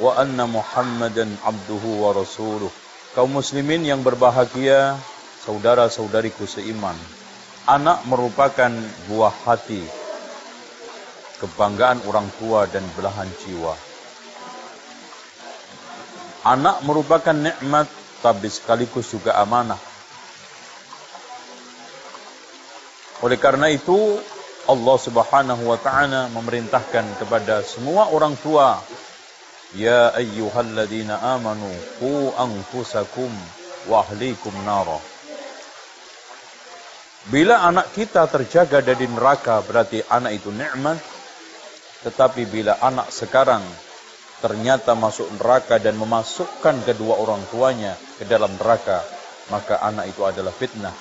wa anna Muhammadan abduhu wa rasuluh. Kaum muslimin yang berbahagia, saudara-saudariku seiman. Anak merupakan buah hati, kebanggaan orang tua dan belahan jiwa. Anak merupakan nikmat tapi sekaligus juga amanah. Oleh karena itu, Allah Subhanahu wa taala memerintahkan kepada semua orang tua Ya ayyuhalladzina amanu qu anfusakum wa ahlikum nara Bila anak kita terjaga dari neraka berarti anak itu nikmat. Tetapi bila anak sekarang ternyata masuk neraka dan memasukkan kedua orang tuanya ke dalam neraka maka anak itu adalah fitnah.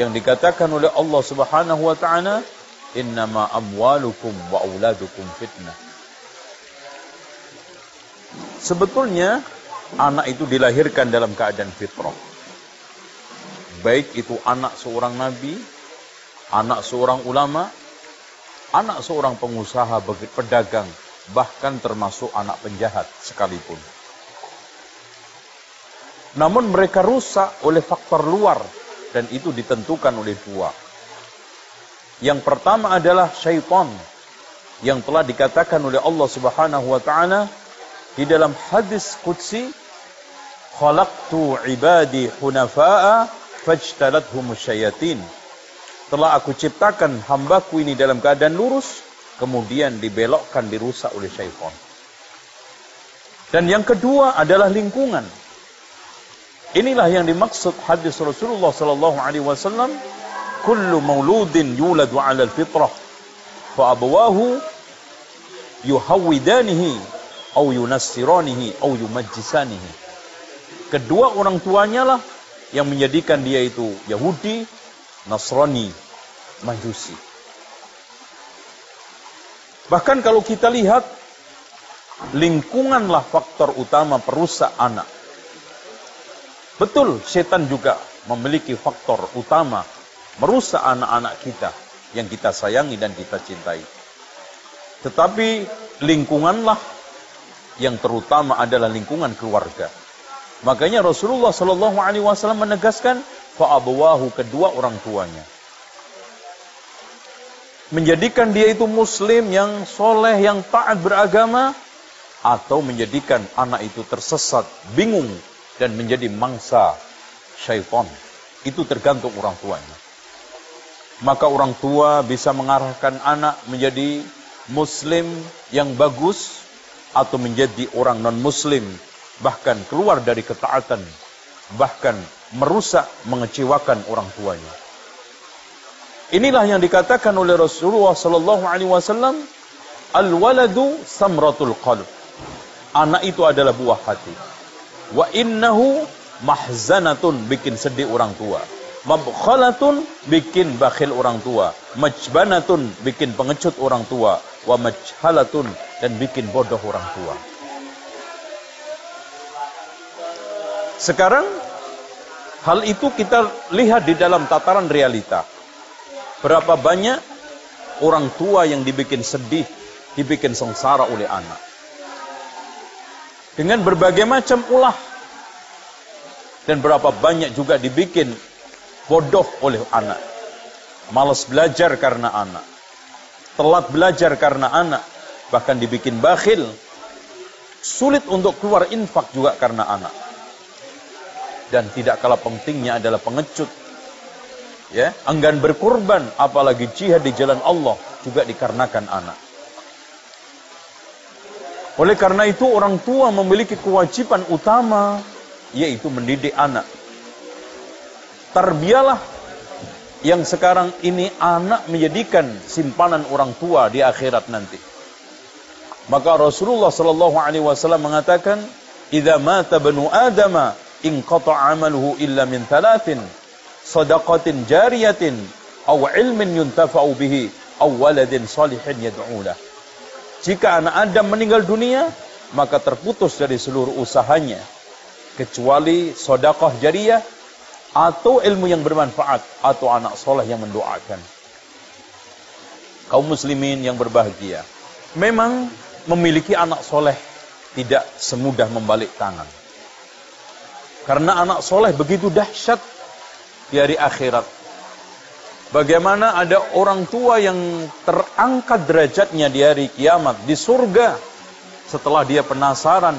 Yang dikatakan oleh Allah Subhanahu wa taala innama amwalukum wa auladukum fitnah sebetulnya anak itu dilahirkan dalam keadaan fitrah baik itu anak seorang nabi anak seorang ulama anak seorang pengusaha pedagang bahkan termasuk anak penjahat sekalipun namun mereka rusak oleh faktor luar dan itu ditentukan oleh dua. Yang pertama adalah syaitan yang telah dikatakan oleh Allah Subhanahu wa taala di dalam hadis qudsi khalaqtu ibadi hunafa'a fajtalathum syayatin. Telah aku ciptakan hambaku ini dalam keadaan lurus kemudian dibelokkan dirusak oleh syaitan. Dan yang kedua adalah lingkungan. Inilah yang dimaksud hadis Rasulullah sallallahu alaihi wasallam, "Kullu mauludin yuladu 'ala al-fitrah, fa abawahu yuhawwidanihi aw yunassiranihi aw yumajjisanihi." Kedua orang tuanya lah yang menjadikan dia itu Yahudi, Nasrani, Majusi. Bahkan kalau kita lihat lingkunganlah faktor utama perusak anak Betul, setan juga memiliki faktor utama merusak anak-anak kita yang kita sayangi dan kita cintai. Tetapi lingkunganlah yang terutama adalah lingkungan keluarga. Makanya Rasulullah Shallallahu Alaihi Wasallam menegaskan fa'abawahu kedua orang tuanya menjadikan dia itu muslim yang soleh yang taat beragama atau menjadikan anak itu tersesat bingung dan menjadi mangsa syaitan. Itu tergantung orang tuanya. Maka orang tua bisa mengarahkan anak menjadi muslim yang bagus atau menjadi orang non-muslim bahkan keluar dari ketaatan bahkan merusak mengecewakan orang tuanya. Inilah yang dikatakan oleh Rasulullah sallallahu alaihi wasallam al-waladu samratul qalb. Anak itu adalah buah hati. Wa innahu mahzanatun bikin sedih orang tua. Mabkhalatun bikin bakhil orang tua. Majbanatun bikin pengecut orang tua. Wa majhalatun dan bikin bodoh orang tua. Sekarang hal itu kita lihat di dalam tataran realita. Berapa banyak orang tua yang dibikin sedih, dibikin sengsara oleh anak. Dengan berbagai macam ulah. Dan berapa banyak juga dibikin bodoh oleh anak. Malas belajar karena anak. Telat belajar karena anak bahkan dibikin bakhil sulit untuk keluar infak juga karena anak dan tidak kalah pentingnya adalah pengecut ya enggan berkorban apalagi jihad di jalan Allah juga dikarenakan anak oleh karena itu orang tua memiliki kewajiban utama yaitu mendidik anak. Terbialah yang sekarang ini anak menjadikan simpanan orang tua di akhirat nanti. Maka Rasulullah sallallahu alaihi wasallam mengatakan, idza mata banu adama in qata amaluhu illa min thalathin sadaqatin jariyatin aw ilmin yuntafa'u bihi aw waladin salihin yad'u Jika anak Adam meninggal dunia, maka terputus dari seluruh usahanya kecuali sodakoh jariah atau ilmu yang bermanfaat atau anak soleh yang mendoakan. Kaum muslimin yang berbahagia, memang memiliki anak soleh tidak semudah membalik tangan. Karena anak soleh begitu dahsyat di hari akhirat. Bagaimana ada orang tua yang terangkat derajatnya di hari kiamat di surga setelah dia penasaran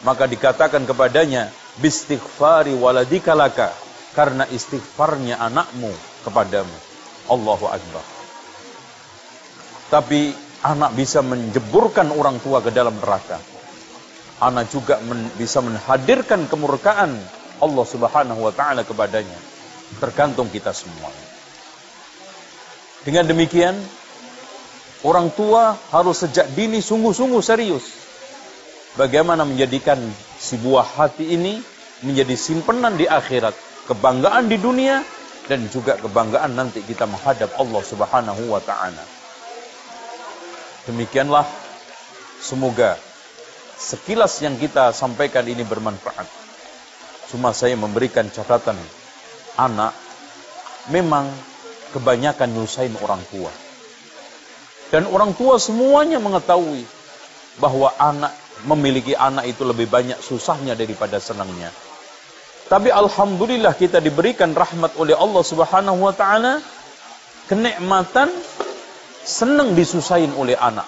maka dikatakan kepadanya bistighfari waladika laka karena istighfarnya anakmu kepadamu. Allahu akbar. Tapi anak bisa menjeburkan orang tua ke dalam neraka. Anak juga men, bisa menghadirkan kemurkaan Allah Subhanahu wa taala kepadanya. Tergantung kita semua. Dengan demikian, orang tua harus sejak dini sungguh-sungguh serius. Bagaimana menjadikan si buah hati ini menjadi simpenan di akhirat, kebanggaan di dunia dan juga kebanggaan nanti kita menghadap Allah Subhanahu wa taala. Demikianlah semoga sekilas yang kita sampaikan ini bermanfaat. Cuma saya memberikan catatan anak memang kebanyakan nyusahin orang tua. Dan orang tua semuanya mengetahui bahwa anak memiliki anak itu lebih banyak susahnya daripada senangnya. Tapi alhamdulillah kita diberikan rahmat oleh Allah Subhanahu wa taala kenikmatan senang disusahin oleh anak.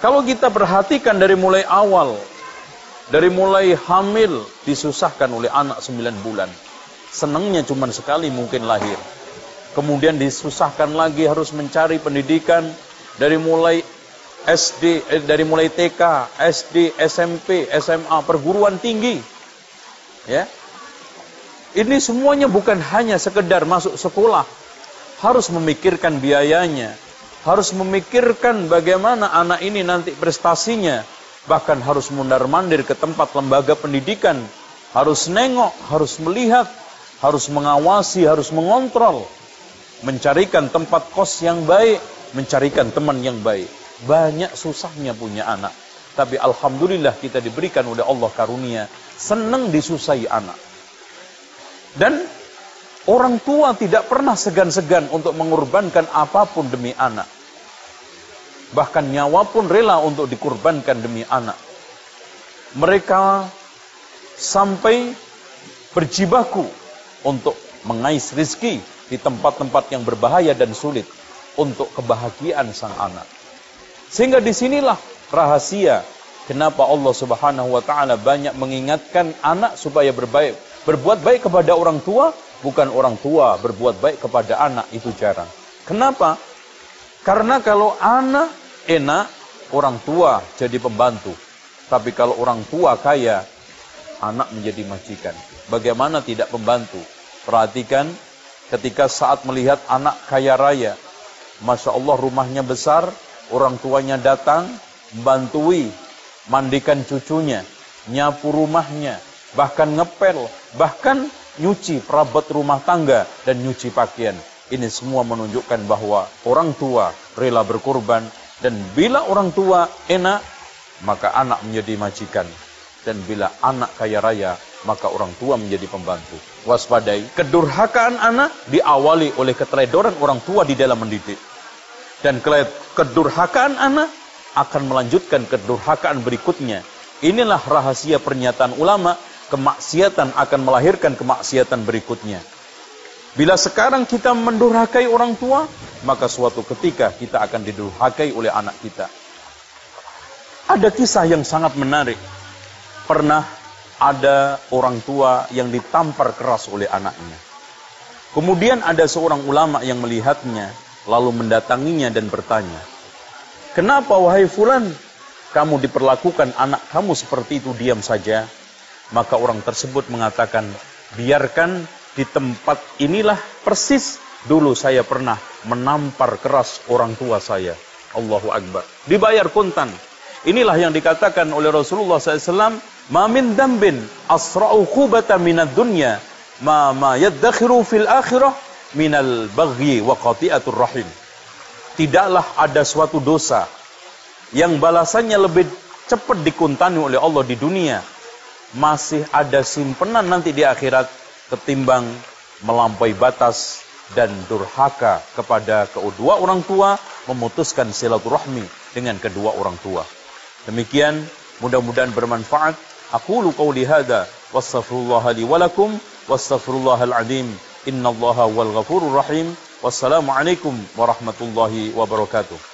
Kalau kita perhatikan dari mulai awal, dari mulai hamil disusahkan oleh anak 9 bulan. Senangnya cuma sekali mungkin lahir. Kemudian disusahkan lagi harus mencari pendidikan dari mulai SD, eh, dari mulai TK, SD, SMP, SMA, perguruan tinggi. Ya. Ini semuanya bukan hanya sekedar masuk sekolah, harus memikirkan biayanya, harus memikirkan bagaimana anak ini nanti prestasinya, bahkan harus mundar-mandir ke tempat lembaga pendidikan, harus nengok, harus melihat, harus mengawasi, harus mengontrol, mencarikan tempat kos yang baik, mencarikan teman yang baik. Banyak susahnya punya anak. Tapi Alhamdulillah kita diberikan oleh Allah karunia. Senang disusahi anak. Dan Orang tua tidak pernah segan-segan untuk mengorbankan apa pun demi anak. Bahkan nyawa pun rela untuk dikorbankan demi anak. Mereka sampai berjibaku untuk mengais rizki di tempat-tempat yang berbahaya dan sulit untuk kebahagiaan sang anak. Sehingga di sinilah rahasia kenapa Allah Subhanahu wa taala banyak mengingatkan anak supaya berbaik, berbuat baik kepada orang tua bukan orang tua berbuat baik kepada anak itu jarang. Kenapa? Karena kalau anak enak, orang tua jadi pembantu. Tapi kalau orang tua kaya, anak menjadi majikan. Bagaimana tidak pembantu? Perhatikan ketika saat melihat anak kaya raya. Masya Allah rumahnya besar, orang tuanya datang, membantui, mandikan cucunya, nyapu rumahnya, bahkan ngepel, bahkan nyuci perabot rumah tangga, dan nyuci pakaian. Ini semua menunjukkan bahwa orang tua rela berkorban dan bila orang tua enak, maka anak menjadi majikan. Dan bila anak kaya raya, maka orang tua menjadi pembantu. Waspadai, kedurhakaan anak diawali oleh keteledoran orang tua di dalam mendidik. Dan kedurhakaan anak akan melanjutkan kedurhakaan berikutnya. Inilah rahasia pernyataan ulama kemaksiatan akan melahirkan kemaksiatan berikutnya. Bila sekarang kita mendurhakai orang tua, maka suatu ketika kita akan didurhakai oleh anak kita. Ada kisah yang sangat menarik. Pernah ada orang tua yang ditampar keras oleh anaknya. Kemudian ada seorang ulama yang melihatnya, lalu mendatanginya dan bertanya, Kenapa wahai fulan, kamu diperlakukan anak kamu seperti itu diam saja? Maka orang tersebut mengatakan, biarkan di tempat inilah persis dulu saya pernah menampar keras orang tua saya. Allahu Akbar. Dibayar kontan. Inilah yang dikatakan oleh Rasulullah SAW, "Ma min dambin asra'u khubata minad dunya, ma ma yaddakhiru fil akhirah minal baghi wa qati'atur rahim." Tidaklah ada suatu dosa yang balasannya lebih cepat dikuntani oleh Allah di dunia, masih ada simpenan nanti di akhirat ketimbang melampaui batas dan durhaka kepada kedua orang tua memutuskan silaturahmi dengan kedua orang tua. Demikian mudah-mudahan bermanfaat. Aku lu qauli hadza wastaghfirullah li wa lakum wastaghfirullahal azim. Innallaha wal ghafurur rahim. Wassalamualaikum warahmatullahi wabarakatuh.